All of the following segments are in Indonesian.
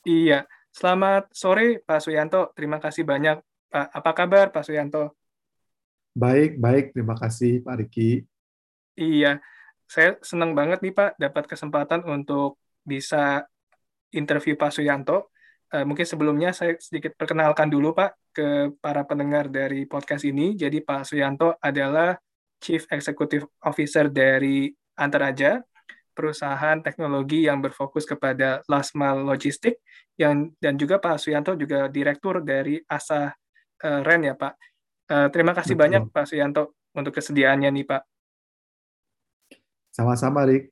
Iya, selamat sore Pak Suyanto. Terima kasih banyak Pak. Apa kabar Pak Suyanto? Baik, baik. Terima kasih Pak Riki. Iya, saya senang banget nih Pak dapat kesempatan untuk bisa interview Pak Suyanto. Uh, mungkin sebelumnya saya sedikit perkenalkan dulu Pak ke para pendengar dari podcast ini. Jadi Pak Suyanto adalah Chief Executive Officer dari Antaraja, perusahaan teknologi yang berfokus kepada last mile logistik yang dan juga Pak Suyanto juga direktur dari Asa uh, Ren ya Pak. Uh, terima kasih Betul. banyak Pak Suyanto untuk kesediaannya nih Pak. Sama-sama Rik.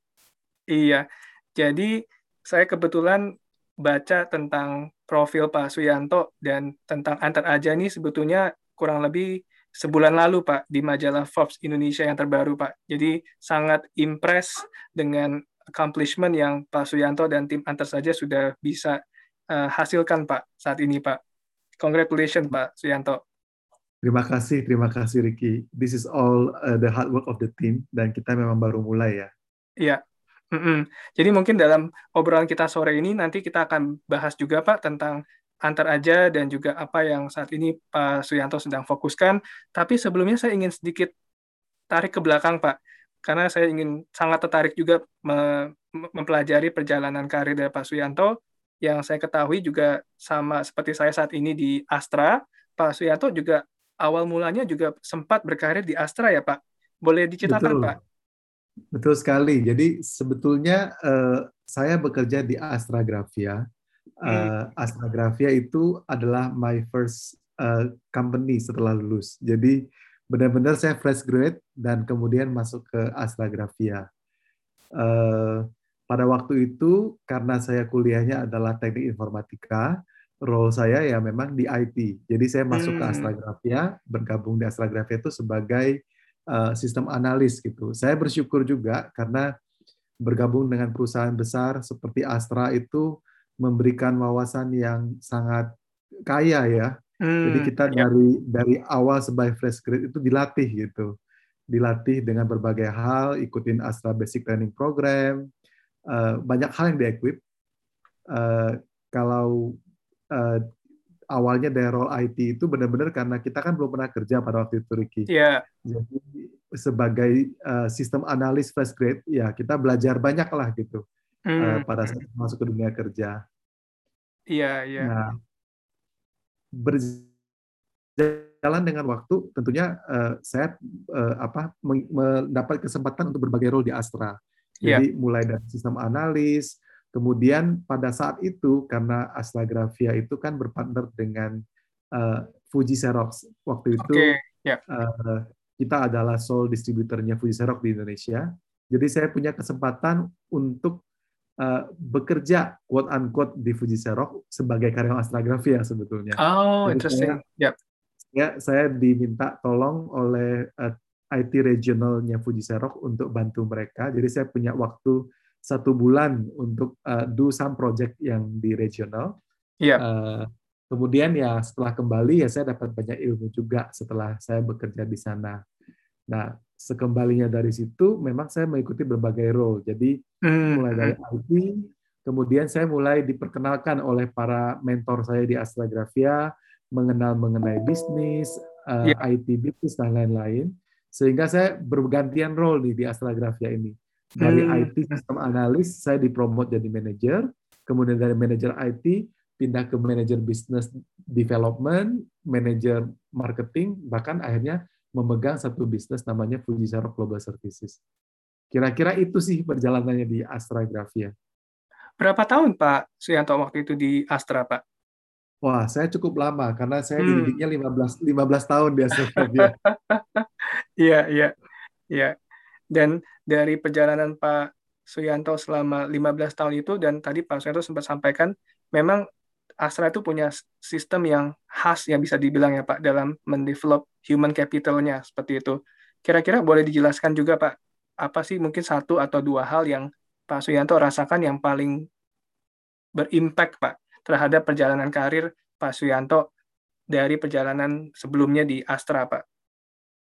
Iya. Jadi saya kebetulan baca tentang profil Pak Suyanto dan tentang antar aja nih sebetulnya kurang lebih sebulan lalu Pak di majalah Forbes Indonesia yang terbaru Pak. Jadi sangat impress dengan accomplishment yang Pak Suyanto dan tim antar saja sudah bisa uh, hasilkan Pak saat ini Pak. Congratulations Pak Suyanto. Terima kasih, terima kasih Ricky. This is all uh, the hard work of the team dan kita memang baru mulai ya. Iya. Mm -mm. Jadi mungkin dalam obrolan kita sore ini nanti kita akan bahas juga Pak tentang antar aja dan juga apa yang saat ini Pak Suyanto sedang fokuskan. Tapi sebelumnya saya ingin sedikit tarik ke belakang Pak, karena saya ingin sangat tertarik juga mempelajari perjalanan karir dari Pak Suyanto yang saya ketahui juga sama seperti saya saat ini di Astra. Pak Suyanto juga awal mulanya juga sempat berkarir di Astra ya Pak. Boleh diceritakan Betul. Pak? Betul sekali. Jadi sebetulnya uh, saya bekerja di Astra Grafia uh, Astrografia itu adalah my first uh, company setelah lulus. Jadi benar-benar saya fresh graduate dan kemudian masuk ke Astrografia. Uh, pada waktu itu karena saya kuliahnya adalah teknik informatika, role saya ya memang di IT. Jadi saya masuk hmm. ke Astrografia, bergabung di Astrografia itu sebagai uh, sistem analis gitu. Saya bersyukur juga karena bergabung dengan perusahaan besar seperti Astra itu memberikan wawasan yang sangat kaya ya. Hmm, Jadi kita ya. dari dari awal sebagai fresh grade itu dilatih gitu, dilatih dengan berbagai hal, ikutin Astra Basic Training Program, uh, banyak hal yang diequip. Uh, kalau uh, awalnya dari role IT itu benar-benar karena kita kan belum pernah kerja pada waktu itu Ricky. Iya. Jadi sebagai uh, sistem analis fresh grade ya kita belajar banyak lah gitu hmm. uh, pada saat masuk ke dunia kerja. Iya, iya. Nah, berjalan dengan waktu, tentunya uh, saya uh, apa mendapat kesempatan untuk berbagai role di Astra. Iya. Jadi yeah. mulai dari sistem analis, kemudian pada saat itu karena Astra Grafia itu kan berpartner dengan uh, Fuji Xerox. Waktu itu okay. yeah. uh, kita adalah sole distributornya Fuji Xerox di Indonesia. Jadi saya punya kesempatan untuk uh, bekerja quote unquote di Fuji Xerox sebagai karyawan astragrafi ya sebetulnya. Oh, Jadi interesting. Saya, yep. Ya, saya diminta tolong oleh uh, eh, IT regionalnya Fuji Xerox untuk bantu mereka. Jadi saya punya waktu satu bulan untuk uh, do some project yang di regional. Yep. Uh, kemudian ya setelah kembali ya saya dapat banyak ilmu juga setelah saya bekerja di sana. Nah, sekembalinya dari situ memang saya mengikuti berbagai role. Jadi hmm. mulai dari hmm. IT, kemudian saya mulai diperkenalkan oleh para mentor saya di Astrografia, mengenal mengenai bisnis, yeah. Iya. IT bisnis dan lain-lain. Sehingga saya bergantian role nih di Astrografia ini. Dari hmm. IT sistem analis saya dipromot jadi manajer, kemudian dari manajer IT pindah ke manajer business development, manajer marketing, bahkan akhirnya memegang satu bisnis namanya Fuji Xerox Global Services. Kira-kira itu sih perjalanannya di Astra Grafia. Berapa tahun Pak Suyanto waktu itu di Astra, Pak? Wah, saya cukup lama karena saya hmm. dididiknya 15 15 tahun di Astra Grafia. Iya, iya. Iya. Dan dari perjalanan Pak Suyanto selama 15 tahun itu dan tadi Pak Suyanto sempat sampaikan memang Astra itu punya sistem yang khas yang bisa dibilang ya Pak dalam mendevelop human capitalnya seperti itu. Kira-kira boleh dijelaskan juga Pak, apa sih mungkin satu atau dua hal yang Pak Suyanto rasakan yang paling berimpact Pak terhadap perjalanan karir Pak Suyanto dari perjalanan sebelumnya di Astra Pak?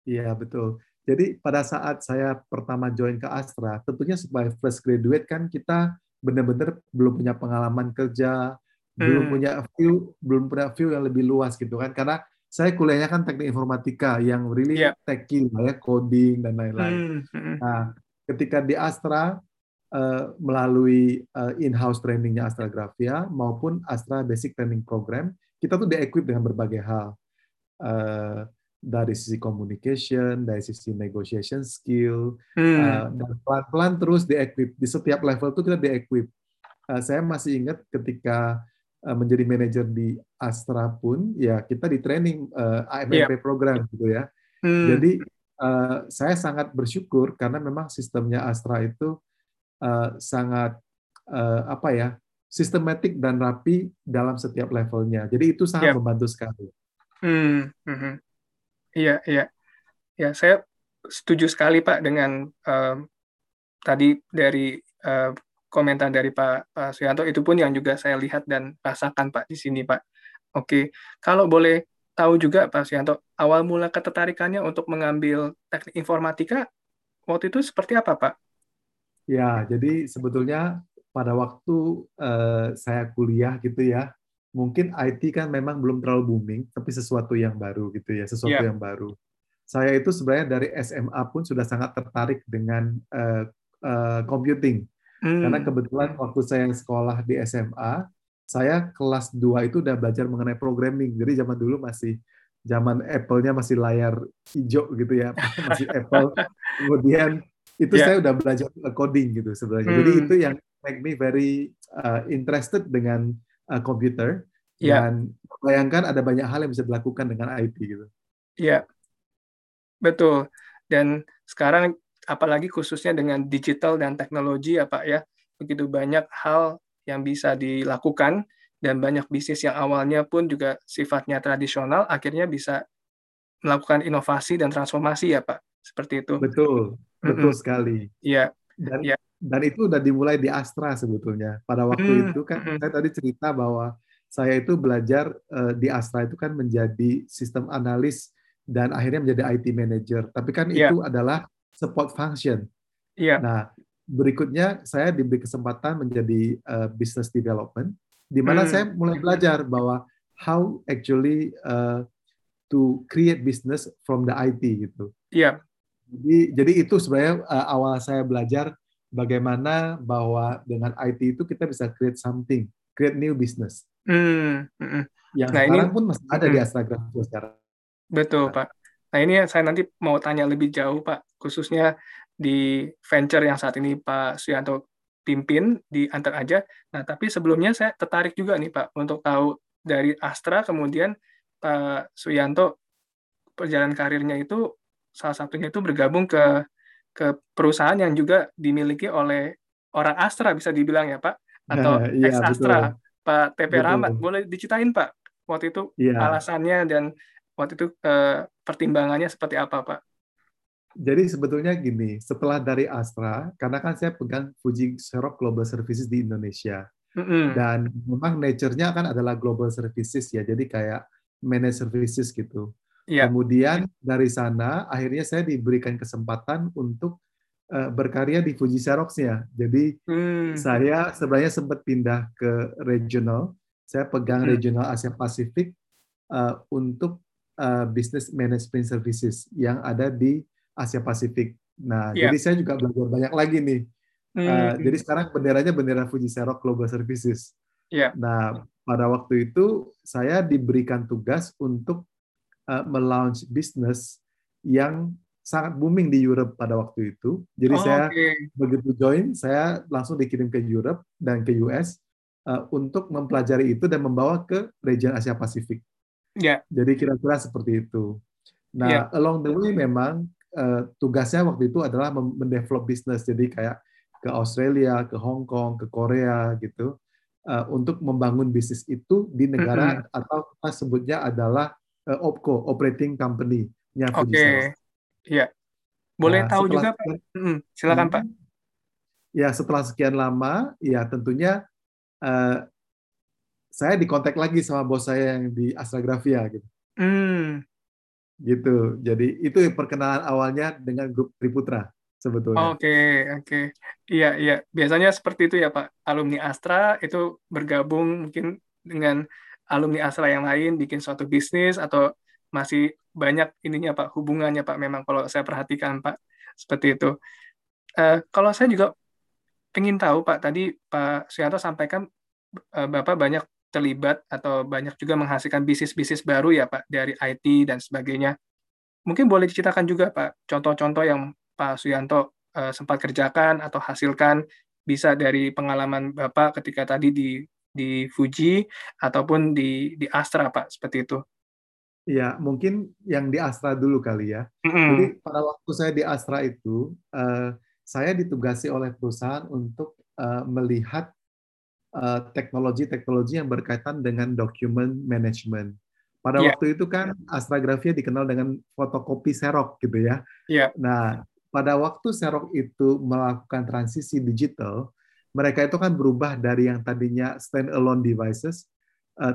Iya betul. Jadi pada saat saya pertama join ke Astra, tentunya sebagai fresh graduate kan kita benar-benar belum punya pengalaman kerja, belum punya view, belum punya view yang lebih luas gitu kan, karena saya kuliahnya kan teknik informatika yang really yeah. techy ya, coding dan lain-lain. Hmm. Nah, ketika di Astra uh, melalui uh, in-house trainingnya Astra Grafia maupun Astra Basic Training Program, kita tuh di-equip dengan berbagai hal. Uh, dari sisi communication, dari sisi negotiation skill, hmm. uh, dan pelan-pelan terus di-equip. Di setiap level itu kita di-equip. Uh, saya masih ingat ketika menjadi manajer di Astra pun ya kita di training uh, eh, AMMP yeah. program gitu ya. Hmm. Jadi uh, saya sangat bersyukur karena memang sistemnya Astra itu uh, sangat uh, apa ya sistematik dan rapi dalam setiap levelnya. Jadi itu sangat yeah. membantu sekali. Hmm. Hmm. Iya, iya. Ya, saya setuju sekali Pak dengan uh, tadi dari uh, komentar dari Pak, Pak Suyanto itu pun yang juga saya lihat dan rasakan Pak di sini Pak. Oke, kalau boleh tahu juga Pak Suyanto, awal mula ketertarikannya untuk mengambil teknik informatika waktu itu seperti apa Pak? Ya, jadi sebetulnya pada waktu uh, saya kuliah gitu ya, mungkin IT kan memang belum terlalu booming, tapi sesuatu yang baru gitu ya, sesuatu yeah. yang baru. Saya itu sebenarnya dari SMA pun sudah sangat tertarik dengan uh, uh, computing, mm. karena kebetulan waktu saya sekolah di SMA, saya kelas 2 itu udah belajar mengenai programming. Jadi zaman dulu masih zaman Apple-nya masih layar hijau gitu ya, masih Apple. Kemudian itu yeah. saya udah belajar coding gitu sebenarnya. Mm. Jadi hmm. itu yang make me very uh, interested dengan uh, komputer yeah. dan bayangkan ada banyak hal yang bisa dilakukan dengan IT gitu. Iya, betul. Dan sekarang apalagi khususnya dengan digital dan teknologi ya Pak ya, begitu banyak hal yang bisa dilakukan dan banyak bisnis yang awalnya pun juga sifatnya tradisional akhirnya bisa melakukan inovasi dan transformasi ya Pak, seperti itu. Betul, betul mm -hmm. sekali. Iya. Dan yeah dan itu udah dimulai di Astra sebetulnya. Pada waktu hmm. itu kan hmm. saya tadi cerita bahwa saya itu belajar uh, di Astra itu kan menjadi sistem analis dan akhirnya menjadi IT manager. Tapi kan yeah. itu adalah support function. Yeah. Nah, berikutnya saya diberi kesempatan menjadi uh, business development di mana hmm. saya mulai belajar bahwa how actually uh, to create business from the IT gitu. Iya. Jadi jadi itu sebenarnya uh, awal saya belajar bagaimana bahwa dengan IT itu kita bisa create something, create new business. Hmm. hmm. Yang nah, sekarang ini, pun masih ada hmm. di Instagram sekarang. Betul, nah. Pak. Nah, ini saya nanti mau tanya lebih jauh, Pak, khususnya di venture yang saat ini Pak Suyanto pimpin di Antar Aja. Nah, tapi sebelumnya saya tertarik juga nih, Pak, untuk tahu dari Astra, kemudian Pak Suyanto perjalanan karirnya itu salah satunya itu bergabung ke ke perusahaan yang juga dimiliki oleh orang Astra bisa dibilang ya Pak atau ya, ex Astra betul. Pak TP betul. Rahmat boleh diceritain Pak waktu itu ya. alasannya dan waktu itu eh, pertimbangannya seperti apa Pak? Jadi sebetulnya gini, setelah dari Astra, karena kan saya pegang Fuji Xerox Global Services di Indonesia, mm -hmm. dan memang nature-nya kan adalah global services ya, jadi kayak managed services gitu. Ya. Kemudian dari sana akhirnya saya diberikan kesempatan untuk uh, berkarya di Fuji Xerox-nya. Jadi hmm. saya sebenarnya sempat pindah ke regional. Saya pegang hmm. regional Asia Pasifik uh, untuk uh, business management services yang ada di Asia Pasifik. Nah, yeah. jadi saya juga belajar banyak lagi nih. Hmm. Uh, jadi sekarang benderanya bendera Fuji Xerox Global Services. Yeah. Nah, pada waktu itu saya diberikan tugas untuk uh, melaunch bisnis yang sangat booming di Europe pada waktu itu. Jadi oh, saya okay. begitu join, saya langsung dikirim ke Europe dan ke US uh, eh, untuk mempelajari itu dan membawa ke region Asia Pasifik. Yeah. Jadi kira-kira seperti itu. Nah, yeah. along the way memang tugasnya waktu itu adalah mendevelop bisnis. Jadi kayak ke Australia, ke Hong Kong, ke Korea gitu, uh, untuk membangun bisnis itu di negara mm -hmm. atau kita sebutnya adalah uh, OPCO, Operating Company-nya Oke, okay. iya. Boleh nah, tahu juga Pak? Hmm, silakan Pak. Ya, setelah sekian lama, ya tentunya uh, saya dikontak lagi sama bos saya yang di Astragrafia gitu. Hmm. Gitu. Jadi itu perkenalan awalnya dengan grup Triputra sebetulnya. Oke, okay, oke. Okay. Iya, iya. Biasanya seperti itu ya Pak. Alumni Astra itu bergabung mungkin dengan alumni Astra yang lain bikin suatu bisnis atau masih banyak ininya Pak hubungannya Pak memang kalau saya perhatikan Pak seperti itu. Uh, kalau saya juga ingin tahu Pak tadi Pak Suyanto sampaikan uh, Bapak banyak terlibat atau banyak juga menghasilkan bisnis-bisnis baru ya Pak dari IT dan sebagainya. Mungkin boleh diceritakan juga Pak contoh-contoh yang Pak Suyanto uh, sempat kerjakan atau hasilkan bisa dari pengalaman Bapak ketika tadi di di Fuji ataupun di di Astra Pak seperti itu. Ya, mungkin yang di Astra dulu kali ya. Mm-hmm. Jadi pada waktu saya di Astra itu, uh, saya ditugasi oleh perusahaan untuk uh, melihat teknologi-teknologi uh, yang berkaitan dengan document management. Pada yeah. waktu itu kan Astra Grafia dikenal dengan fotokopi serok gitu ya. Yeah. Nah, pada waktu serok itu melakukan transisi digital, mereka itu kan berubah dari yang tadinya stand-alone devices,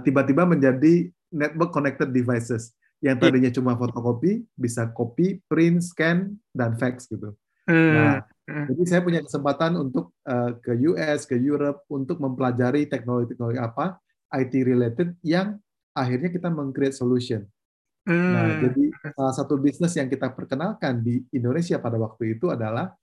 tiba-tiba menjadi network connected devices yang iya. tadinya cuma fotokopi bisa copy, print, scan, dan fax gitu. Hmm. Nah. Jadi saya punya kesempatan untuk uh, ke US, ke Europe untuk mempelajari teknologi-teknologi apa IT related yang akhirnya kita meng-create solution. Hmm. Nah, jadi salah satu bisnis yang kita perkenalkan di Indonesia pada waktu itu adalah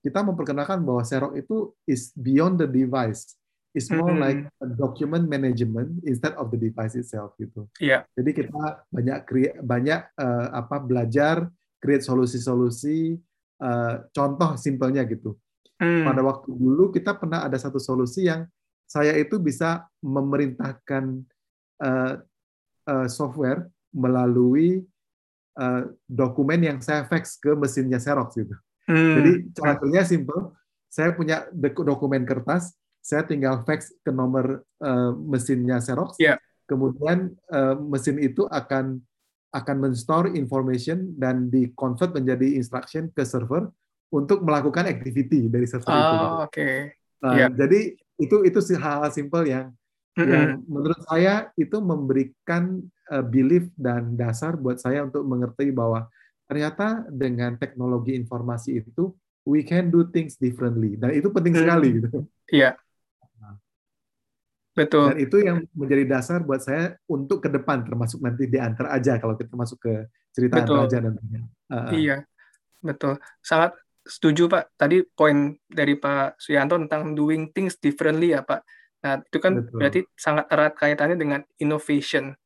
kita memperkenalkan bahwa Xerox itu is beyond the device It's more mm-hmm. like a document management instead of the device itself gitu. Yeah. Jadi kita banyak create, banyak uh, apa belajar create solusi-solusi uh, contoh simpelnya gitu. Mm. Pada waktu dulu kita pernah ada satu solusi yang saya itu bisa memerintahkan uh, uh, software melalui uh, dokumen yang saya fax ke mesinnya Xerox gitu. Mm. Jadi cara kerja simple. Saya punya dokumen kertas, saya tinggal fax ke nomor uh, mesinnya Xerox. Yeah. Kemudian uh, mesin itu akan akan menstore information dan di convert menjadi instruction ke server untuk melakukan activity dari server oh, itu. Oke. Okay. Uh, yeah. Jadi itu itu hal-hal simple yang mm -hmm. yang menurut saya itu memberikan uh, belief dan dasar buat saya untuk mengerti bahwa ternyata dengan teknologi informasi itu we can do things differently dan itu penting mm. sekali gitu. Iya. Betul. Dan itu yang menjadi dasar buat saya untuk ke depan, termasuk nanti di antar aja kalau kita masuk ke cerita betul. antar aja nantinya. Uh, iya, betul. Sangat setuju Pak. Tadi poin dari Pak Suyanto tentang doing things differently ya Pak. Nah itu kan betul. berarti sangat erat kaitannya dengan innovation.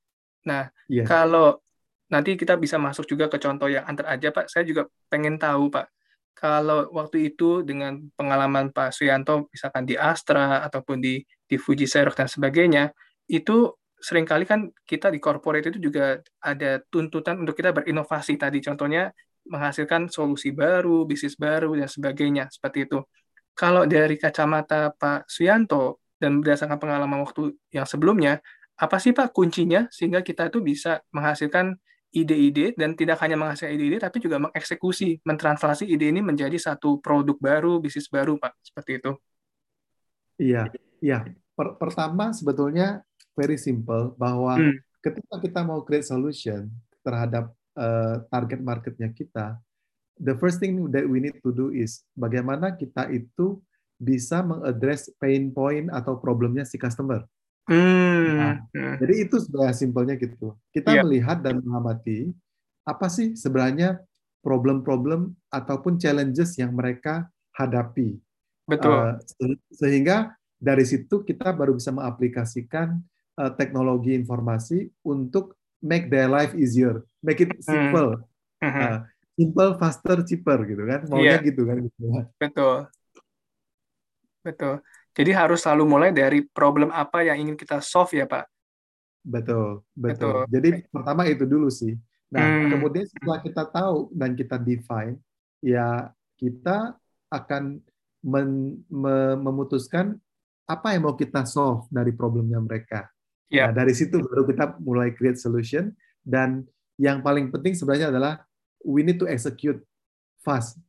Nah yeah. kalau nanti kita bisa masuk juga ke contoh yang antar aja Pak. Saya juga pengen tahu Pak kalau waktu itu dengan pengalaman Pak Suyanto misalkan di Astra ataupun di di Fuji Xerox dan sebagainya itu sering kali kan kita di corporate itu juga ada tuntutan untuk kita berinovasi tadi contohnya menghasilkan solusi baru, bisnis baru dan sebagainya seperti itu. Kalau dari kacamata Pak Suyanto dan berdasarkan pengalaman waktu yang sebelumnya, apa sih Pak kuncinya sehingga kita itu bisa menghasilkan ide-ide dan tidak hanya menghasilkan ide-ide tapi juga mengeksekusi, mentranslasi ide ini menjadi satu produk baru, bisnis baru, Pak. Seperti itu. Iya, iya. Per pertama sebetulnya very simple bahwa hmm. ketika kita mau create solution terhadap uh, target marketnya kita, the first thing that we need to do is bagaimana kita itu bisa mengaddress pain point atau problemnya si customer. Hmm. Nah, hmm. Jadi itu sebenarnya simpelnya gitu. Kita yeah. melihat dan mengamati apa sih sebenarnya problem-problem ataupun challenges yang mereka hadapi. Betul. Uh, sehingga dari situ kita baru bisa mengaplikasikan uh, teknologi informasi untuk make their life easier, make it hmm. simple. Hmm. Uh, simple, faster, cheaper gitu kan. Maunya yeah. gitu kan. Gitu. Betul. Betul. Jadi harus selalu mulai dari problem apa yang ingin kita solve ya Pak. Betul, betul. betul. Jadi pertama itu dulu sih. Nah, hmm. kemudian setelah kita tahu dan kita define, ya kita akan men, me, memutuskan apa yang mau kita solve dari problemnya mereka. Yeah. Nah, dari situ baru kita mulai create solution dan yang paling penting sebenarnya adalah we need to execute fast.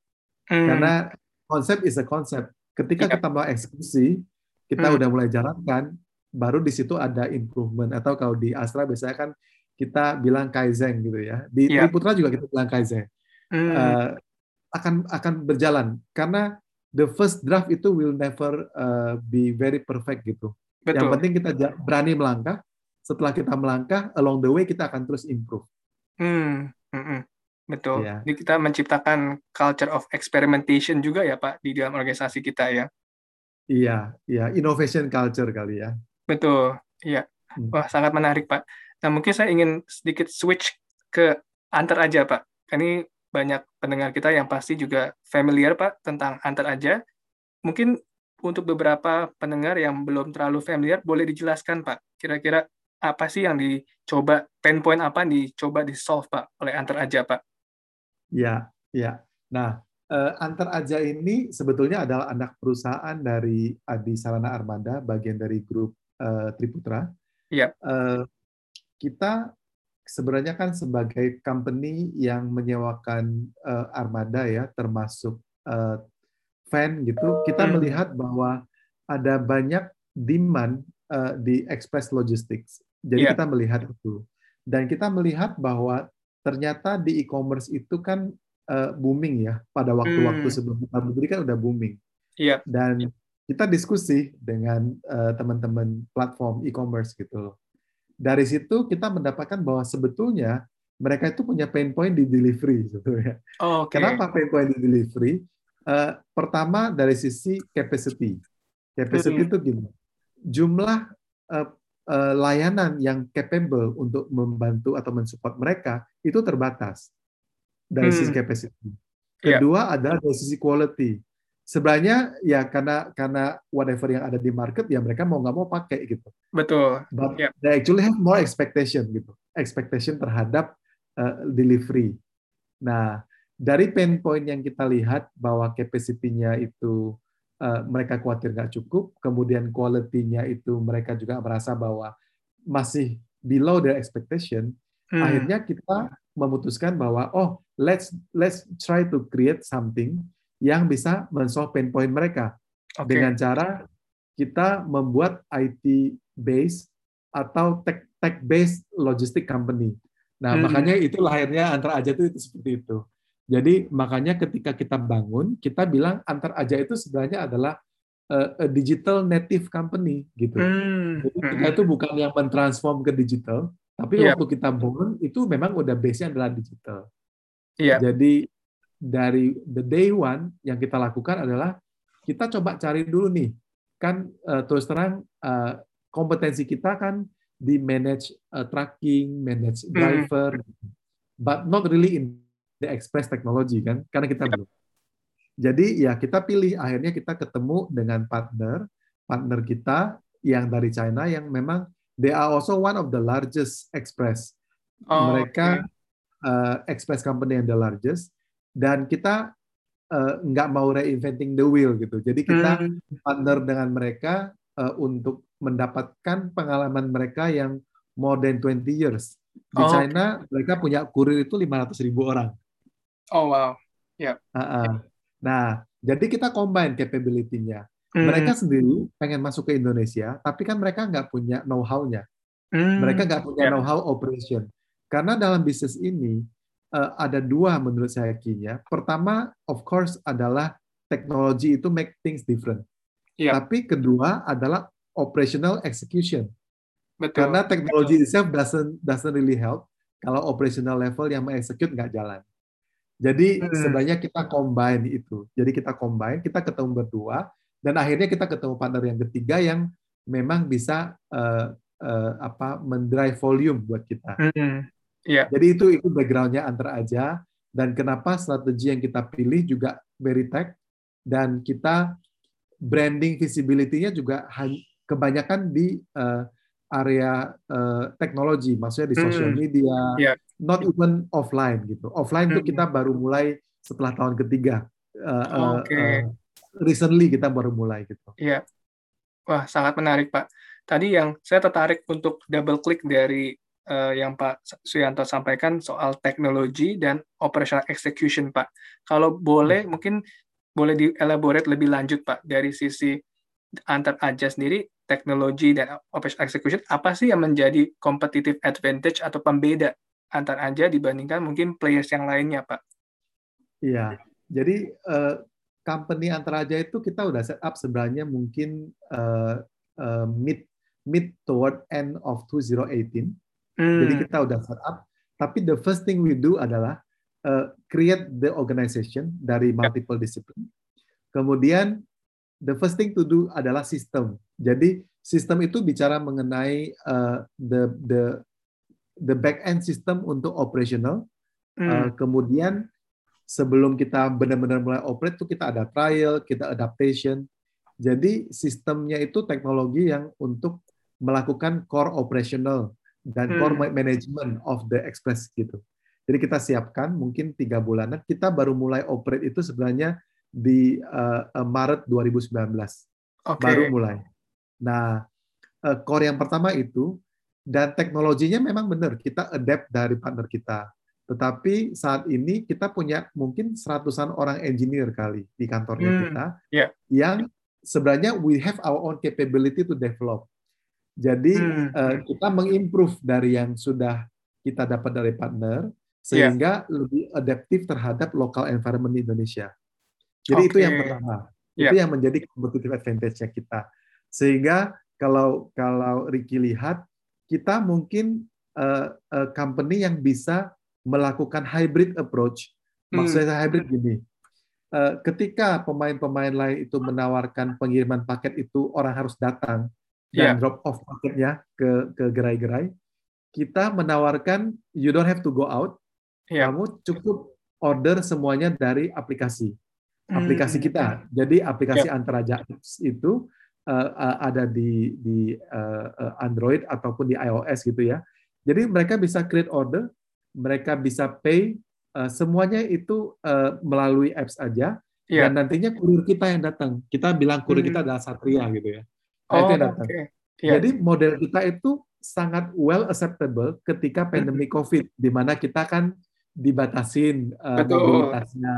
Hmm. Karena konsep is a concept. Ketika yeah. kita mau eksekusi, kita hmm. udah mulai jalankan, baru di situ ada improvement. Atau kalau di Astra biasanya kan kita bilang kaizen gitu ya. Di yeah. Putra juga kita bilang kaizen. Hmm. Uh, akan akan berjalan karena the first draft itu will never uh, be very perfect gitu. Betul. Yang penting kita berani melangkah. Setelah kita melangkah, along the way kita akan terus improve. Hmm, mm -mm. betul. Yeah. Jadi kita menciptakan culture of experimentation juga ya Pak di dalam organisasi kita ya. Iya, iya, innovation culture kali ya. Betul, iya. Hmm. Wah, sangat menarik Pak. Nah, mungkin saya ingin sedikit switch ke antar aja Pak. Ini banyak pendengar kita yang pasti juga familiar Pak tentang antar aja. Mungkin untuk beberapa pendengar yang belum terlalu familiar, boleh dijelaskan Pak, kira-kira apa sih yang dicoba, pain point apa yang dicoba di-solve Pak oleh antar aja Pak? Ya, ya. Nah, eh, antar aja ini sebetulnya adalah anak perusahaan dari Adi Sarana Armada, bagian dari grup uh, Triputra. Iya. Uh, kita sebenarnya kan sebagai company yang menyewakan uh, armada ya, termasuk uh, fan gitu, kita hmm. melihat bahwa ada banyak demand uh, di express logistics. Jadi yeah. kita melihat itu. Dan kita melihat bahwa ternyata di e-commerce itu kan uh, booming ya pada waktu-waktu hmm. sebelum kita berdiri kan udah booming. Iya. Yeah. Dan kita diskusi dengan uh, teman-teman platform e-commerce gitu loh dari situ kita mendapatkan bahwa sebetulnya mereka itu punya pain point di delivery sebetulnya. Oh, okay. Kenapa pain point di delivery? Uh, pertama dari sisi capacity. Capacity hmm. itu gini, jumlah uh, uh, layanan yang capable untuk membantu atau mensupport mereka itu terbatas dari hmm. sisi capacity. Iya. Kedua yeah. adalah dari sisi quality sebenarnya ya karena karena whatever yang ada di market ya mereka mau nggak mau pakai gitu. Betul. But yeah. they actually have more expectation gitu, expectation terhadap uh, delivery. Nah dari pain point yang kita lihat bahwa capacity-nya itu uh, mereka khawatir nggak cukup, kemudian quality-nya itu mereka juga merasa bahwa masih below their expectation. Hmm. Akhirnya kita memutuskan bahwa oh let's let's try to create something yang bisa mensolve pain point mereka okay. dengan cara kita membuat IT base atau tech tech based logistic company. Nah, hmm. makanya itu lahirnya antar aja itu, itu seperti itu. Jadi makanya ketika kita bangun, kita bilang antar aja itu sebenarnya adalah uh, a digital native company gitu. Hmm. Jadi kita hmm. itu bukan yang mentransform ke digital, tapi yep. waktu kita bangun itu memang udah base-nya adalah digital. Yep. Jadi dari the day one yang kita lakukan adalah kita coba cari dulu nih kan uh, terus terang uh, kompetensi kita kan di manage uh, tracking, manage hmm. driver, hmm. but not really in the express technology kan karena kita belum. Jadi ya kita pilih akhirnya kita ketemu dengan partner partner kita yang dari China yang memang they are also one of the largest express. Oh, Mereka okay. uh, express company yang the largest dan kita uh, nggak mau reinventing the wheel gitu. Jadi kita hmm. partner dengan mereka uh, untuk mendapatkan pengalaman mereka yang more than 20 years. Di oh, China okay. mereka punya kurir itu 500 ribu orang. Oh wow, ya. Yeah. Uh -uh. Nah, jadi kita combine capability-nya. Hmm. Mereka sendiri pengen masuk ke Indonesia, tapi kan mereka nggak punya know-how-nya. Hmm. Mereka nggak punya yeah. know-how operation. Karena dalam bisnis ini uh, ada dua menurut saya key-nya. Pertama, of course, adalah teknologi itu make things different. Yeah. Tapi kedua adalah operational execution. Betul. Karena teknologi itself doesn't doesn't really help kalau operational level yang mengexecute nggak jalan. Jadi hmm. sebenarnya kita combine itu. Jadi kita combine, kita ketemu berdua, dan akhirnya kita ketemu partner yang ketiga yang memang bisa uh, uh, apa mendrive volume buat kita. Hmm. Yeah. Jadi itu itu backgroundnya antar aja dan kenapa strategi yang kita pilih juga very tech dan kita branding visibility-nya juga kebanyakan di uh, area uh, teknologi, maksudnya di social hmm. media, yeah. not even offline gitu. Offline itu hmm. kita baru mulai setelah tahun ketiga. Uh, okay. uh, recently kita baru mulai gitu. Iya. Wah, sangat menarik, Pak. Tadi yang saya tertarik untuk double click dari uh, yang Pak Suyanto sampaikan soal teknologi dan operational execution, Pak. Kalau boleh, hmm. mungkin boleh dielaborate lebih lanjut, Pak, dari sisi antar aja sendiri, teknologi dan operational execution, apa sih yang menjadi competitive advantage atau pembeda antar aja dibandingkan mungkin players yang lainnya, Pak? Iya, jadi uh, company antar aja itu kita udah set up sebenarnya mungkin uh, uh, mid mid toward end of 2018. Hmm. Jadi kita udah set up. Tapi the first thing we do adalah uh, create the organization dari multiple discipline. Kemudian the first thing to do adalah sistem. Jadi sistem itu bicara mengenai uh, the the the back end system untuk operational. Hmm. Uh, kemudian sebelum kita benar-benar mulai operate tuh kita ada trial, kita adaptation. Jadi sistemnya itu teknologi yang untuk melakukan core operational dan hmm. core management of the express gitu. Jadi kita siapkan mungkin tiga bulanan. Kita baru mulai operate itu sebenarnya di uh, Maret 2019. Okay. Baru mulai. Nah, uh, core yang pertama itu dan teknologinya memang benar kita adapt dari partner kita. Tetapi saat ini kita punya mungkin seratusan orang engineer kali di kantornya hmm, kita yeah. yang sebenarnya we have our own capability to develop. Jadi hmm. uh, kita mengimprove dari yang sudah kita dapat dari partner sehingga yeah. lebih adaptif terhadap local environment di Indonesia. Jadi okay. itu yang pertama. Yeah. Itu yang menjadi competitive advantage-nya kita. Sehingga kalau kalau Ricky lihat kita mungkin uh, uh, company yang bisa melakukan hybrid approach. Maksudnya hmm. hybrid gini, uh, ketika pemain-pemain lain itu menawarkan pengiriman paket itu orang harus datang dan yeah. drop off paketnya ke ke gerai-gerai, kita menawarkan you don't have to go out, yeah. kamu cukup order semuanya dari aplikasi aplikasi hmm. kita. Jadi aplikasi yeah. Antaraja Apps itu uh, uh, ada di di uh, Android ataupun di iOS gitu ya. Jadi mereka bisa create order, mereka bisa pay uh, semuanya itu uh, melalui apps aja yeah. dan nantinya kurir kita yang datang. Kita bilang kurir hmm. kita adalah Satria gitu ya. Nah, oh, itu yang datang. Okay. Yeah. Jadi model kita itu sangat well acceptable ketika pandemi COVID di mana kita kan dibatasin uh, mobilitasnya.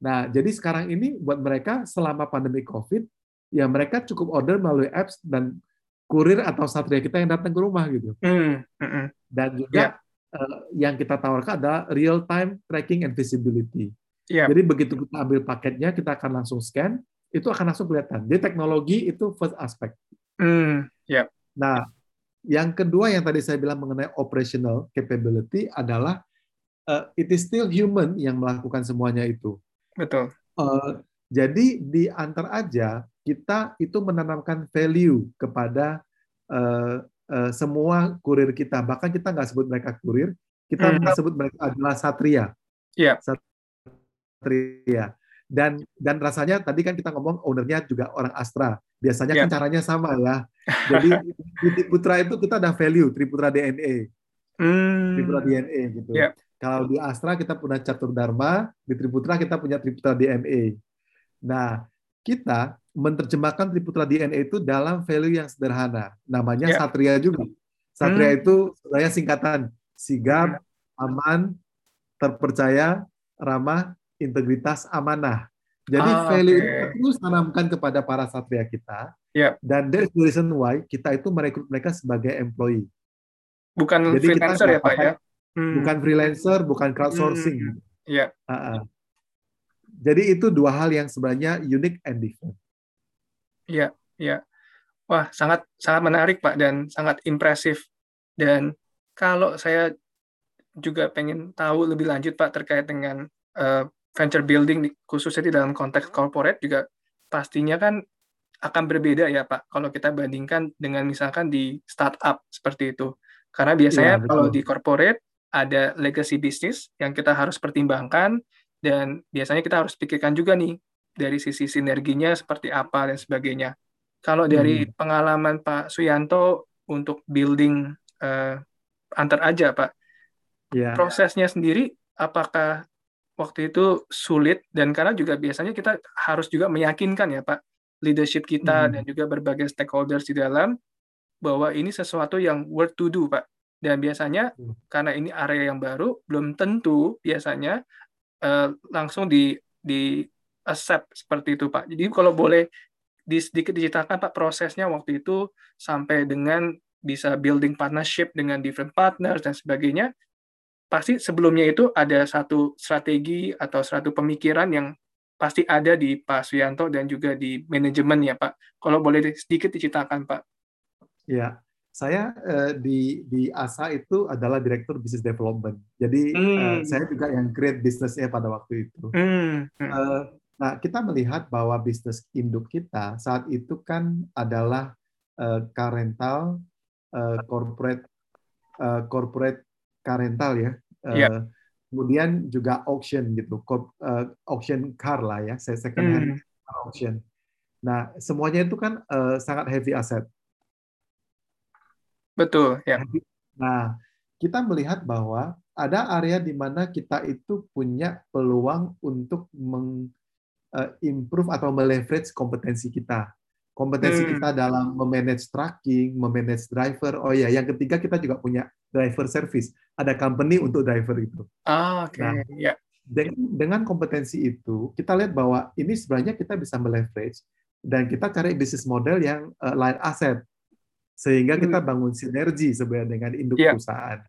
Nah, jadi sekarang ini buat mereka selama pandemi COVID ya mereka cukup order melalui apps dan kurir atau satria kita yang datang ke rumah gitu. Mm, -hmm. Dan juga yeah uh, yang kita tawarkan adalah real time tracking and visibility. Yeah. Jadi begitu kita ambil paketnya, kita akan langsung scan, itu akan langsung kelihatan. Jadi teknologi itu first aspect. Mm, yeah. Nah, yang kedua yang tadi saya bilang mengenai operational capability adalah uh, it is still human yang melakukan semuanya itu. Betul. Uh, jadi di antar aja kita itu menanamkan value kepada uh, Eh, semua kurir kita. Bahkan kita nggak sebut mereka kurir, kita hmm. sebut mereka adalah satria. Yeah. Satria. Dan dan rasanya tadi kan kita ngomong ownernya juga orang Astra. Biasanya yeah. kan caranya sama ya. Jadi di Triputra itu kita ada value Triputra DNA. Hmm. Triputra DNA gitu. Yeah. Kalau di Astra kita punya Catur Dharma, di Triputra kita punya Triputra DNA. Nah, kita menerjemahkan Triputra DNA itu dalam value yang sederhana. Namanya yeah. Satria juga. Satria hmm. itu sebenarnya singkatan sigap, aman, terpercaya, ramah, integritas, amanah. Jadi ah, value okay. itu terus tanamkan kepada para satria kita. Yeah. Dan that's the reason why kita itu merekrut mereka sebagai employee. Bukan Jadi freelancer ya Pak ya? Hmm. Bukan freelancer, bukan crowdsourcing. Hmm. Yeah. Uh -uh. Jadi itu dua hal yang sebenarnya unique and different. Iya, iya. Wah, sangat sangat menarik Pak dan sangat impresif. Dan kalau saya juga pengen tahu lebih lanjut Pak terkait dengan uh, venture building khususnya di dalam konteks corporate juga pastinya kan akan berbeda ya Pak kalau kita bandingkan dengan misalkan di startup seperti itu. Karena biasanya ya, kalau di corporate ada legacy bisnis yang kita harus pertimbangkan dan biasanya kita harus pikirkan juga nih dari sisi sinerginya seperti apa dan sebagainya. Kalau dari hmm. pengalaman Pak Suyanto untuk building uh, antar aja Pak, yeah. prosesnya sendiri apakah waktu itu sulit dan karena juga biasanya kita harus juga meyakinkan ya Pak leadership kita hmm. dan juga berbagai stakeholders di dalam bahwa ini sesuatu yang worth to do Pak. Dan biasanya hmm. karena ini area yang baru belum tentu biasanya uh, langsung di di accept seperti itu Pak. Jadi kalau boleh di sedikit diceritakan Pak prosesnya waktu itu sampai dengan bisa building partnership dengan different partners dan sebagainya. Pasti sebelumnya itu ada satu strategi atau satu pemikiran yang pasti ada di Pak Suyanto dan juga di manajemen ya Pak. Kalau boleh sedikit diceritakan Pak. Ya, saya uh, di di ASA itu adalah direktur business development. Jadi hmm. uh, saya juga yang create bisnisnya pada waktu itu. Hmm. Uh, nah, kita melihat bahwa bisnis induk kita saat itu kan adalah uh, car rental, uh, corporate uh, corporate car rental ya. Uh, yeah. Kemudian juga auction gitu, uh, auction car lah ya, second hand hmm. auction. Nah, semuanya itu kan uh, sangat heavy asset. Betul, ya. Nah, kita melihat bahwa ada area di mana kita itu punya peluang untuk mengimprove eh, atau meleverage kompetensi kita. Kompetensi hmm. kita dalam memanage tracking, memanage driver. Oh ya, yang ketiga kita juga punya driver service. Ada company untuk driver itu. Ah, oke. Okay. Nah, ya. Dengan, dengan kompetensi itu, kita lihat bahwa ini sebenarnya kita bisa meleverage dan kita cari bisnis model yang uh, light asset sehingga kita hmm. bangun sinergi sebenarnya dengan induk yeah. perusahaan.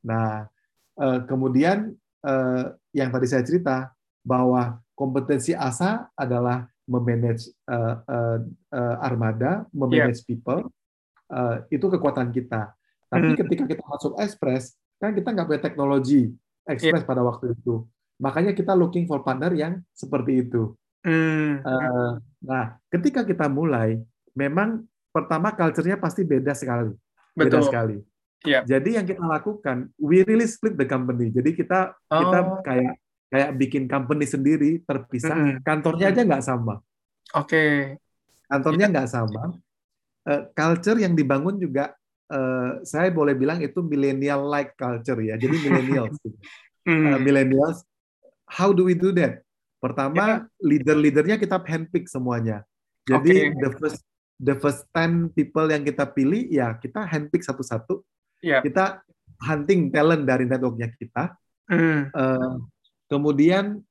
Nah, eh, kemudian eh, yang tadi saya cerita bahwa kompetensi ASA adalah memanage eh, armada, memanage yeah. people, itu kekuatan kita. Tapi hmm. ketika kita masuk Express, kan kita nggak punya teknologi Express yeah. pada waktu itu. Makanya kita looking for partner yang seperti itu. Hmm. Nah, ketika kita mulai, memang pertama culture-nya pasti beda sekali. Beda Betul. sekali. Yeah. Jadi yang kita lakukan, we really split the company. Jadi kita oh. kita kayak kayak bikin company sendiri terpisah. Mm -hmm. Kantornya aja nggak sama. Oke. Okay. Kantornya iya. nggak yeah. sama. Uh, culture yang dibangun juga uh, saya boleh bilang itu millennial like culture ya. Jadi millennials. uh, millennials. How do we do that? Pertama, yeah. leader-leadernya kita handpick semuanya. Jadi okay. the first the first 10 people yang kita pilih ya kita handpick satu-satu. Yeah. Kita hunting talent dari networknya kita. Mm. Uh, kemudian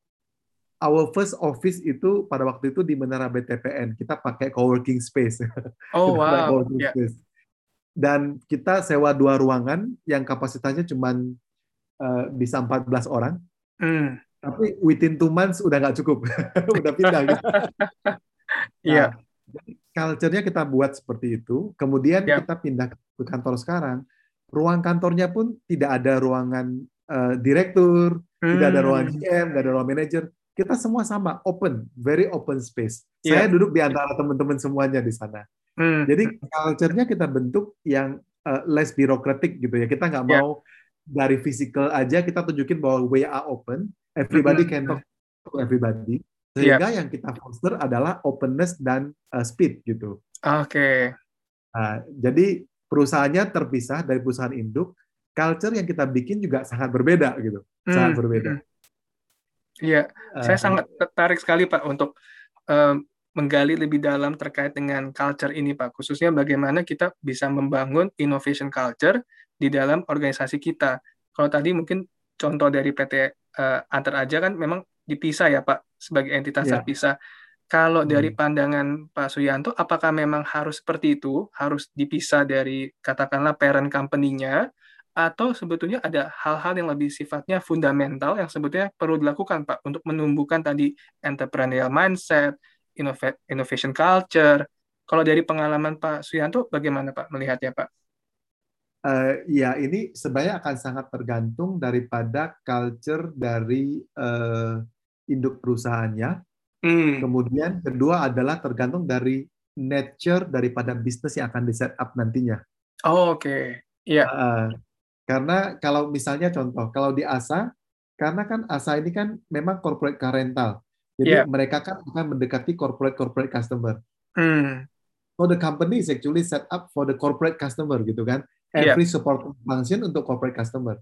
our first office itu pada waktu itu di Menara BTPN. Kita pakai co-working space. Oh wow. yeah. space. Dan kita sewa dua ruangan yang kapasitasnya cuma uh, bisa 14 orang. Mm. Tapi within two months udah nggak cukup, udah pindah. Gitu. Iya. nah, culture-nya kita buat seperti itu, kemudian yeah. kita pindah ke kantor sekarang, ruang kantornya pun tidak ada ruangan uh, direktur, hmm. tidak ada ruang GM, hmm. tidak ada ruang manager. Kita semua sama, open, very open space. Yeah. Saya duduk di antara teman-teman semuanya di sana. Hmm. Jadi culture-nya kita bentuk yang uh, less birokratik gitu ya. Kita nggak yeah. mau dari physical aja kita tunjukin bahwa we are open, everybody hmm. can talk to everybody sehingga yeah. yang kita foster adalah openness dan uh, speed gitu. Oke. Okay. Nah, jadi perusahaannya terpisah dari perusahaan induk, culture yang kita bikin juga sangat berbeda gitu, hmm. sangat berbeda. Hmm. Iya, uh, saya sangat tertarik sekali Pak untuk uh, menggali lebih dalam terkait dengan culture ini Pak, khususnya bagaimana kita bisa membangun innovation culture di dalam organisasi kita. Kalau tadi mungkin contoh dari PT uh, Antar aja kan memang dipisah ya Pak sebagai entitas yeah. terpisah. Kalau hmm. dari pandangan Pak Suyanto, apakah memang harus seperti itu, harus dipisah dari katakanlah parent company-nya, atau sebetulnya ada hal-hal yang lebih sifatnya fundamental yang sebetulnya perlu dilakukan Pak untuk menumbuhkan tadi entrepreneurial mindset, innovation culture. Kalau dari pengalaman Pak Suyanto, bagaimana Pak melihatnya Pak? Uh, ya ini sebenarnya akan sangat tergantung daripada culture dari uh, induk perusahaannya. Hmm. Kemudian kedua adalah tergantung dari nature daripada bisnis yang akan di set up nantinya. Oh, oke. Okay. Iya. Yeah. Uh, karena kalau misalnya contoh, kalau di ASA, karena kan ASA ini kan memang corporate car rental. Jadi yeah. mereka kan akan mendekati corporate corporate customer. Hmm. So the company is actually set up for the corporate customer gitu kan. Iya. Every yeah. support function untuk corporate customer.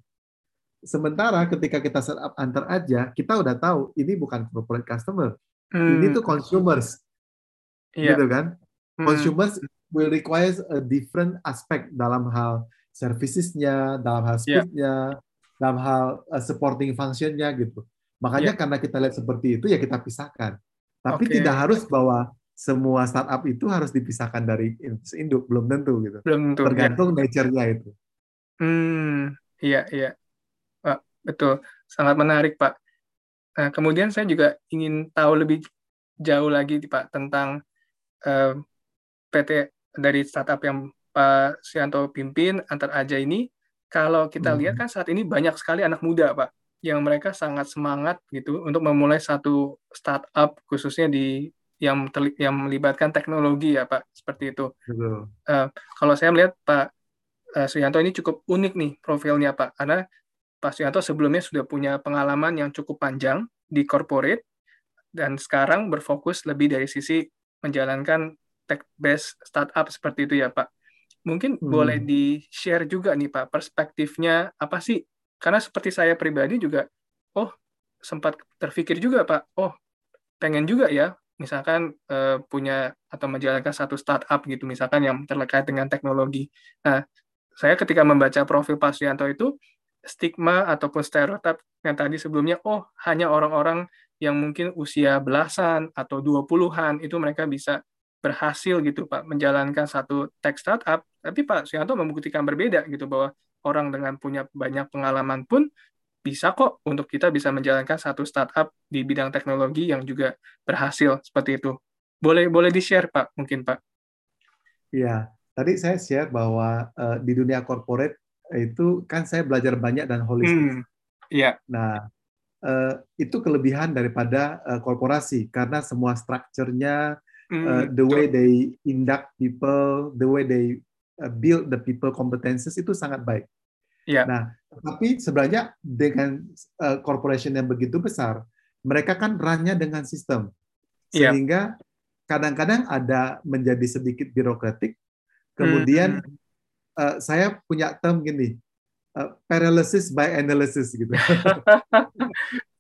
Sementara ketika kita setup antar aja, kita udah tahu ini bukan corporate customer. Hmm. Ini tuh consumers. Yeah. Gitu kan? Hmm. Consumers will require a different aspect dalam hal servicesnya, dalam hal iya. speednya, yeah. dalam hal uh, supporting functionnya gitu. Makanya yeah. karena kita lihat seperti itu ya kita pisahkan. Tapi okay. tidak harus bahwa semua startup itu harus dipisahkan dari induk, belum tentu gitu. Belum tentu. Tergantung ya. nature-nya itu. Hmm, iya iya. Betul, sangat menarik Pak. Nah, kemudian saya juga ingin tahu lebih jauh lagi Pak tentang uh, PT dari startup yang Pak Sianto pimpin antar aja ini, kalau kita Hmm. lihat kan saat ini banyak sekali anak muda, Pak, yang mereka sangat semangat gitu untuk memulai satu startup khususnya di yang terli- yang melibatkan teknologi ya, Pak, seperti itu. Betul. Eh, kalau saya melihat Pak eh, Suyanto ini cukup unik nih profilnya, Pak, karena Pak Suyanto sebelumnya sudah punya pengalaman yang cukup panjang di corporate dan sekarang berfokus lebih dari sisi menjalankan tech-based startup seperti itu ya, Pak. Mungkin Hmm. boleh di-share juga nih, Pak, perspektifnya apa sih? Karena seperti saya pribadi juga, oh, sempat terpikir juga, Pak, oh, pengen juga ya, misalkan eh, punya atau menjalankan satu startup gitu, misalkan yang terkait dengan teknologi. Nah, saya ketika membaca profil Pak Suyanto itu, stigma ataupun stereotip yang tadi sebelumnya, oh, hanya orang-orang yang mungkin usia belasan atau 20-an itu mereka bisa berhasil gitu Pak menjalankan satu tech startup tapi Pak Suyanto membuktikan berbeda gitu bahwa orang dengan punya banyak pengalaman pun bisa kok untuk kita bisa menjalankan satu startup di bidang teknologi yang juga berhasil seperti itu. Boleh boleh di share Pak mungkin Pak. Iya, tadi saya share bahwa eh, di dunia corporate itu kan saya belajar banyak dan holistik. hmm. Iya. Nah, eh, itu kelebihan daripada eh, korporasi karena semua strukturnya, uh, the way they induct people, the way they uh, build the people competences itu sangat baik. Iya. Nah, tapi sebenarnya dengan uh, corporation yang begitu besar, mereka kan runnya dengan sistem, Iya. sehingga kadang-kadang ada menjadi sedikit birokratik. Kemudian Hmm. uh, saya punya term gini, uh, paralysis by analysis gitu.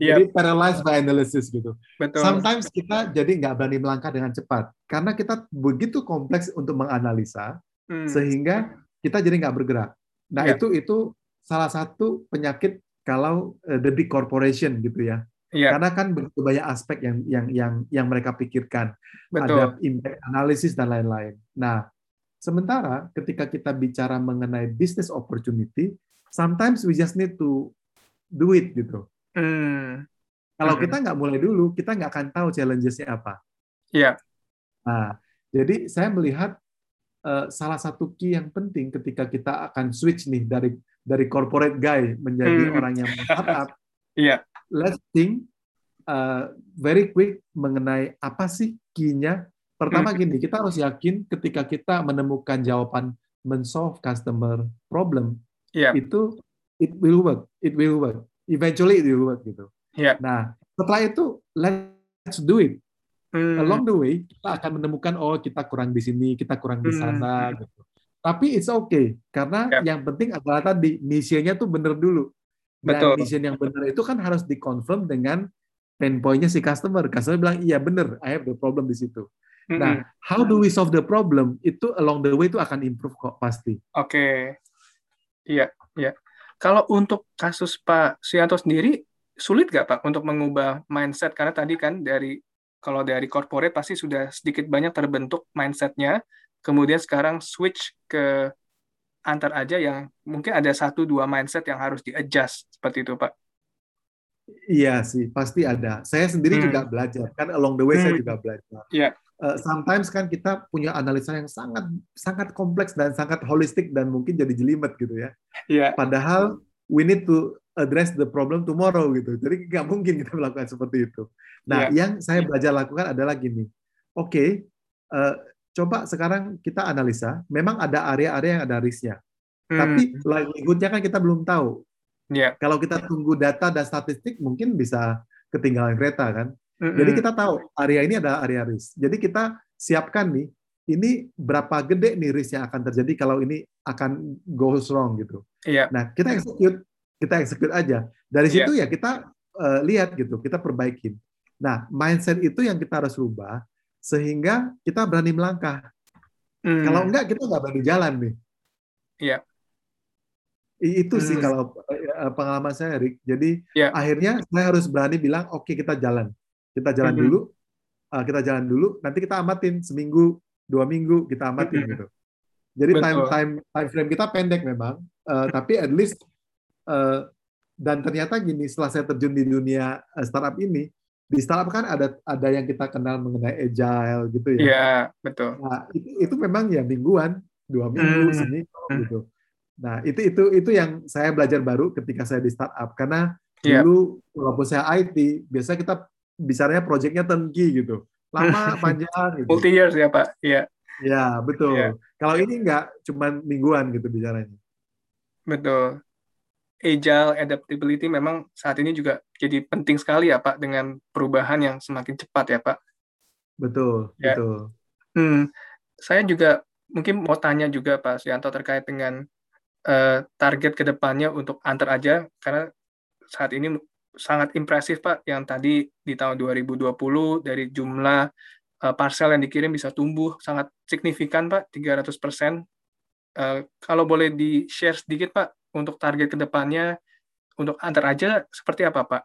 Iya, Jadi paralyzed by analysis gitu. betul. Sometimes kita jadi nggak berani melangkah dengan cepat karena kita begitu kompleks untuk menganalisa Hmm, sehingga kita jadi nggak bergerak. Nah Iya. itu itu salah satu penyakit kalau eh, the big corporation gitu ya. Iya, Karena kan begitu banyak aspek yang yang yang yang mereka pikirkan. betul. Ada impact analysis dan lain-lain. Nah sementara ketika kita bicara mengenai business opportunity, sometimes we just need to do it gitu. Hmm, Kalau Mhm. kita nggak mulai dulu, kita nggak akan tahu challenges-nya apa. Iya, Nah, jadi saya melihat salah satu key yang penting ketika kita akan switch nih dari dari corporate guy menjadi Hmm. orang yang startup, iya, let's think uh, very quick mengenai apa sih key-nya. Pertama Hmm. gini, kita harus yakin ketika kita menemukan jawaban men-solve customer problem, iya, itu it will work, it will work. Eventually it will work gitu. Iya. Nah, setelah itu let's do it. Hmm, Along the way kita akan menemukan oh kita kurang di sini, kita kurang di Hmm. sana gitu. Tapi it's okay karena Ya. yang penting adalah tadi misinya tuh bener dulu. Dan Betul. mission yang benar itu kan harus dikonfirm dengan pain point-nya si customer. Customer bilang iya bener, I have the problem di situ. hmm, Nah, how do we solve the problem? Itu along the way itu akan improve kok pasti. Oke. Iya, iya. Kalau untuk kasus Pak Suyanto sendiri, sulit nggak Pak untuk mengubah mindset? Karena tadi kan dari kalau dari corporate pasti sudah sedikit banyak terbentuk mindsetnya, kemudian sekarang switch ke antar aja yang mungkin ada satu dua mindset yang harus di-adjust seperti itu Pak. Iya sih, pasti ada. Saya sendiri Hmm. juga belajar. Kan along the way saya Hmm. juga belajar. Iya. Eh, sometimes kan kita punya analisa yang sangat sangat kompleks dan sangat holistik dan mungkin jadi jelimet gitu ya. Iya, Padahal we need to address the problem tomorrow gitu. Jadi nggak mungkin kita melakukan seperti itu. Nah, Iya. yang saya belajar lakukan adalah gini. Oke, eh, coba sekarang kita analisa. Memang ada area-area yang ada risknya. Hmm, Tapi likelihood-nya kan kita belum tahu. iya. Kalau kita tunggu data dan statistik mungkin bisa ketinggalan kereta kan. Hmm, Jadi kita tahu area ini adalah area risk. Jadi kita siapkan nih, ini berapa gede nih risk yang akan terjadi kalau ini akan goes wrong gitu. Iya, Nah, kita execute, kita execute aja. Dari Iya. situ ya kita eh, lihat gitu, kita perbaikin. Nah, mindset itu yang kita harus rubah sehingga kita berani melangkah. Hmm, Kalau enggak kita nggak berani jalan nih. Iya. I- Itu sih Hmm. kalau eh, pengalaman saya, Rick. Jadi Iya. akhirnya saya harus berani bilang, oke kita jalan, kita jalan Mhm. dulu, uh, kita jalan dulu, nanti kita amatin seminggu, dua minggu kita amatin Mhm. gitu. Jadi time Betul. time time frame kita pendek memang, uh, tapi at least uh, dan ternyata gini, setelah saya terjun di dunia uh, startup ini, di startup kan ada ada yang kita kenal mengenai agile gitu ya. Iya, betul. Nah, itu, itu memang ya mingguan dua minggu, hmm. seminggu hmm. gitu. Nah itu itu itu yang saya belajar baru ketika saya di startup karena yeah. dulu walaupun saya IT biasa kita bicaranya proyeknya turnkey gitu, lama panjang. Gitu. Multi years ya pak, iya. Ya betul. Yeah. Kalau ini nggak cuma mingguan gitu bicaranya. Betul agile adaptability memang saat ini juga jadi penting sekali ya Pak dengan perubahan yang semakin cepat ya Pak. Betul, ya. betul. Hmm, saya juga mungkin mau tanya juga Pak Suyanto terkait dengan uh, target ke depannya untuk antar aja karena saat ini sangat impresif Pak yang tadi di tahun 2020 dari jumlah uh, parcel yang dikirim bisa tumbuh sangat signifikan Pak 300 persen. Uh, kalau boleh di share sedikit Pak untuk target ke depannya untuk antar aja seperti apa Pak?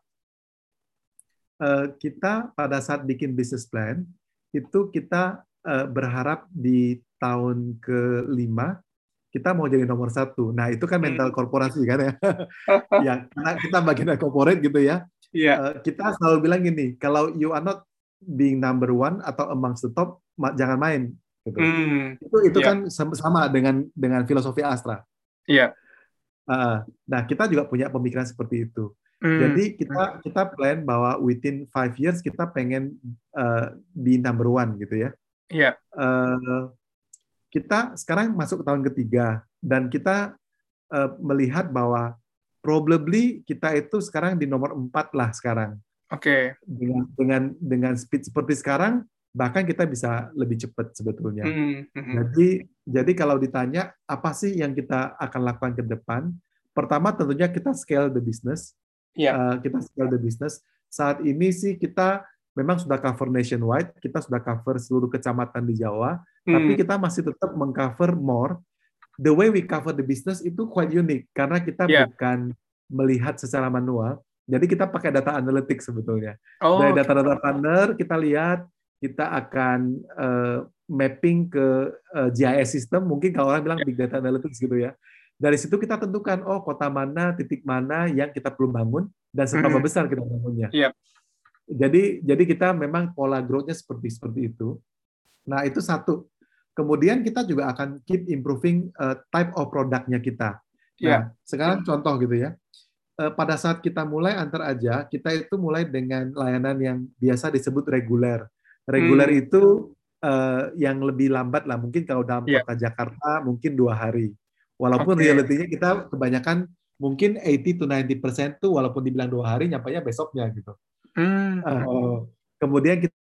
Uh, kita pada saat bikin business plan itu kita uh, berharap di tahun kelima kita mau jadi nomor satu. Nah itu kan mental hmm. korporasi kan ya. ya karena kita bagian corporate gitu ya. Yeah. Uh, kita selalu bilang gini, kalau you are not being number one atau amongst the top, jangan main. Gitu. Mm. Itu itu yeah. kan sama dengan dengan filosofi Astra. Iya. Yeah. Uh, nah, kita juga punya pemikiran seperti itu. Mm. Jadi kita kita plan bahwa within five years kita pengen uh, di number one gitu ya. Iya. Yeah. Uh, kita sekarang masuk ke tahun ketiga dan kita uh, melihat bahwa probably kita itu sekarang di nomor empat lah sekarang. Oke. Okay. Dengan dengan dengan speed seperti sekarang bahkan kita bisa lebih cepat sebetulnya. Mm -hmm. Jadi jadi kalau ditanya apa sih yang kita akan lakukan ke depan, pertama tentunya kita scale the business. Yeah. Uh, kita scale the business. Saat ini sih kita memang sudah cover nationwide, kita sudah cover seluruh kecamatan di Jawa, mm. tapi kita masih tetap mengcover more. The way we cover the business itu quite unique karena kita yeah. bukan melihat secara manual, jadi kita pakai data analytics sebetulnya. Oh, Dari data-data okay. partner kita lihat kita akan uh, mapping ke uh, eh, GIS system, mungkin kalau orang bilang big data analytics gitu ya. Dari situ kita tentukan, oh kota mana, titik mana yang kita perlu bangun, dan seberapa mm -hmm. besar kita bangunnya. Yep. Jadi jadi kita memang pola growth-nya seperti seperti itu. Nah itu satu. Kemudian kita juga akan keep improving uh, type of produknya kita. Nah, yeah. sekarang contoh gitu ya. pada saat kita mulai antar aja, kita itu mulai dengan layanan yang biasa disebut reguler Reguler hmm. itu uh, yang lebih lambat lah. Mungkin kalau dalam yeah. kota Jakarta mungkin dua hari. Walaupun okay. realitinya kita kebanyakan mungkin 80 to 90 persen tuh walaupun dibilang dua hari nyampainya besoknya gitu. Hmm. Uh, kemudian kita,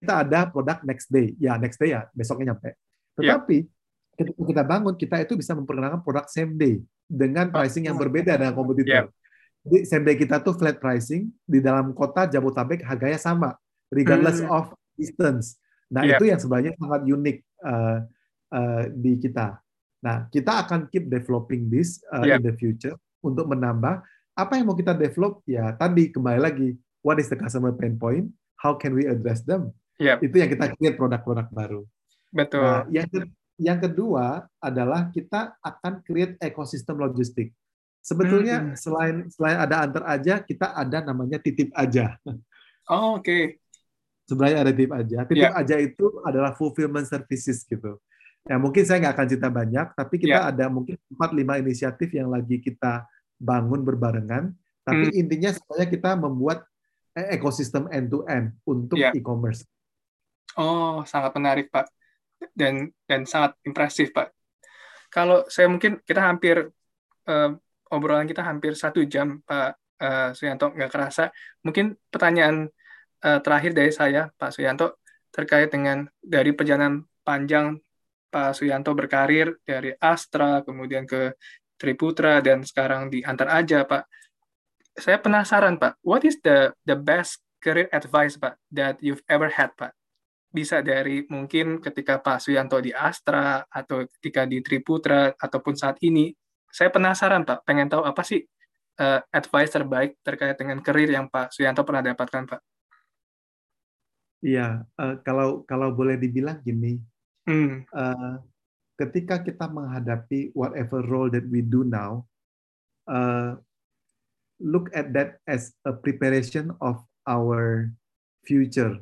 kita ada produk next day. Ya next day ya besoknya nyampe. Iya. Tetapi yeah. ketika kita bangun kita itu bisa memperkenalkan produk same day dengan pricing yang berbeda dengan kompetitor. Yeah. Jadi same day kita tuh flat pricing di dalam kota Jabotabek harganya sama regardless hmm. of distance. Nah, yep. itu yang sebenarnya sangat unik uh, uh, di kita. Nah, kita akan keep developing this uh, yep. in the future untuk menambah apa yang mau kita develop ya tadi kembali lagi what is the customer pain point, how can we address them. Yep. Itu yang kita create produk-produk baru. Betul. Nah, yang ke yang kedua adalah kita akan create ekosistem logistik. Sebetulnya hmm. selain selain ada antar aja, kita ada namanya titip aja. Oh, oke. Okay sebenarnya ada tip aja. Titip yeah. aja itu adalah fulfillment services gitu. Ya mungkin saya nggak akan cerita banyak, tapi kita yeah. ada mungkin 4-5 inisiatif yang lagi kita bangun berbarengan. Tapi hmm. intinya sebenarnya kita membuat e-, ekosistem end-to-end untuk yeah. e-commerce. Oh, sangat menarik Pak. Dan dan sangat impresif Pak. Kalau saya mungkin kita hampir uh, obrolan kita hampir satu jam Pak uh, Suyanto nggak kerasa. Mungkin pertanyaan uh, terakhir dari saya, Pak Suyanto, terkait dengan dari perjalanan panjang Pak Suyanto berkarir dari Astra, kemudian ke Triputra, dan sekarang di Antar Aja, Pak. Saya penasaran, Pak, what is the the best career advice, Pak, that you've ever had, Pak? Bisa dari mungkin ketika Pak Suyanto di Astra, atau ketika di Triputra, ataupun saat ini. Saya penasaran, Pak, pengen tahu apa sih uh, advice terbaik terkait dengan karir yang Pak Suyanto pernah dapatkan, Pak? Iya, uh, kalau kalau boleh dibilang gini, hmm. uh, ketika kita menghadapi whatever role that we do now, uh, look at that as a preparation of our future.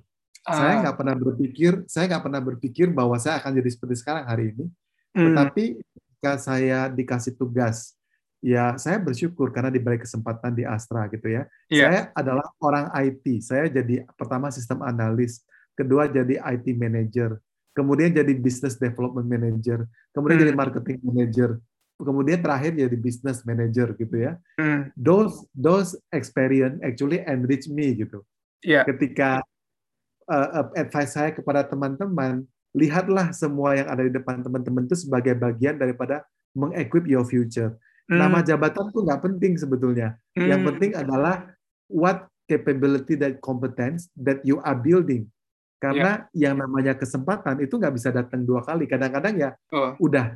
Saya nggak pernah berpikir, saya nggak pernah berpikir bahwa saya akan jadi seperti sekarang hari ini. Hmm. Tetapi ketika saya dikasih tugas, ya saya bersyukur karena diberi kesempatan di Astra gitu ya. Iya. Saya adalah orang IT. Saya jadi pertama sistem analis, kedua jadi IT manager, kemudian jadi business development manager, kemudian Hmm. jadi marketing manager, kemudian terakhir jadi business manager gitu ya. Hmm. Those those experience actually enrich me gitu. Iya. Ketika uh, advice saya kepada teman-teman, lihatlah semua yang ada di depan teman-teman itu sebagai bagian daripada mengequip your future. Hmm. Nama jabatan tuh nggak penting sebetulnya. Yang Hmm. penting adalah what capability that competence that you are building. Karena yang namanya kesempatan itu nggak bisa datang dua kali. Kadang-kadang ya Oh. udah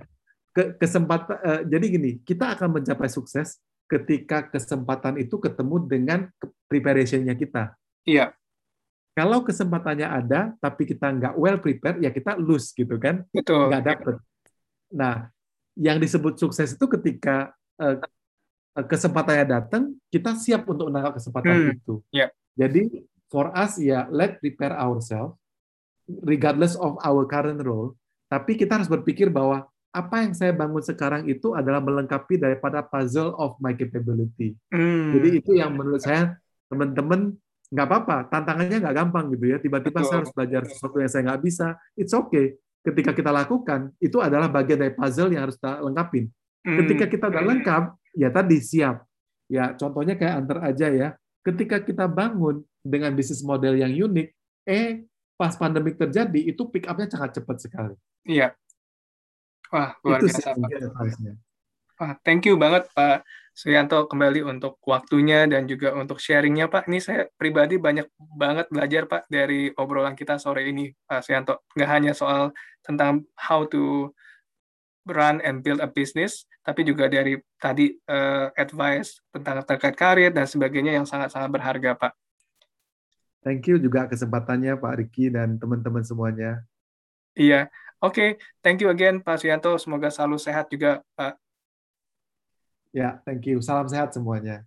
ke kesempatan. eh, jadi gini, kita akan mencapai sukses ketika kesempatan itu ketemu dengan preparation-nya kita. Iya. Kalau kesempatannya ada, tapi kita nggak well prepared, ya kita lose gitu kan, Betul. nggak dapet. Nah, yang disebut sukses itu ketika eh, eh, kesempatannya datang, kita siap untuk menangkap kesempatan Hmm, itu. ya. Jadi for us ya let prepare ourselves, regardless of our current role. Tapi kita harus berpikir bahwa apa yang saya bangun sekarang itu adalah melengkapi daripada puzzle of my capability. Hmm. Jadi itu yang menurut saya teman-teman nggak apa-apa, tantangannya nggak gampang gitu ya. Tiba-tiba Betul. saya harus belajar sesuatu yang saya nggak bisa, it's okay. Ketika kita lakukan, itu adalah bagian dari puzzle yang harus kita lengkapin. Hmm. Ketika kita udah lengkap, ya tadi siap. Ya contohnya kayak antar aja ya. Ketika kita bangun dengan bisnis model yang unik, eh pas pandemik terjadi itu pick up-nya sangat cepat sekali. Iya. Wah, luar itu sih biasa, Pak. mungkin advice-nya. Wah, thank you banget Pak Suyanto kembali untuk waktunya dan juga untuk sharingnya Pak. Ini saya pribadi banyak banget belajar Pak dari obrolan kita sore ini Pak Suyanto. Nggak hanya soal tentang how to run and build a business, tapi juga dari tadi eh, advice tentang terkait karir dan sebagainya yang sangat-sangat berharga Pak. Thank you juga kesempatannya Pak Riki dan teman-teman semuanya. Iya, oke. Thank you again Pak Suyanto. Semoga selalu sehat juga Pak. Ya, thank you. Salam sehat semuanya.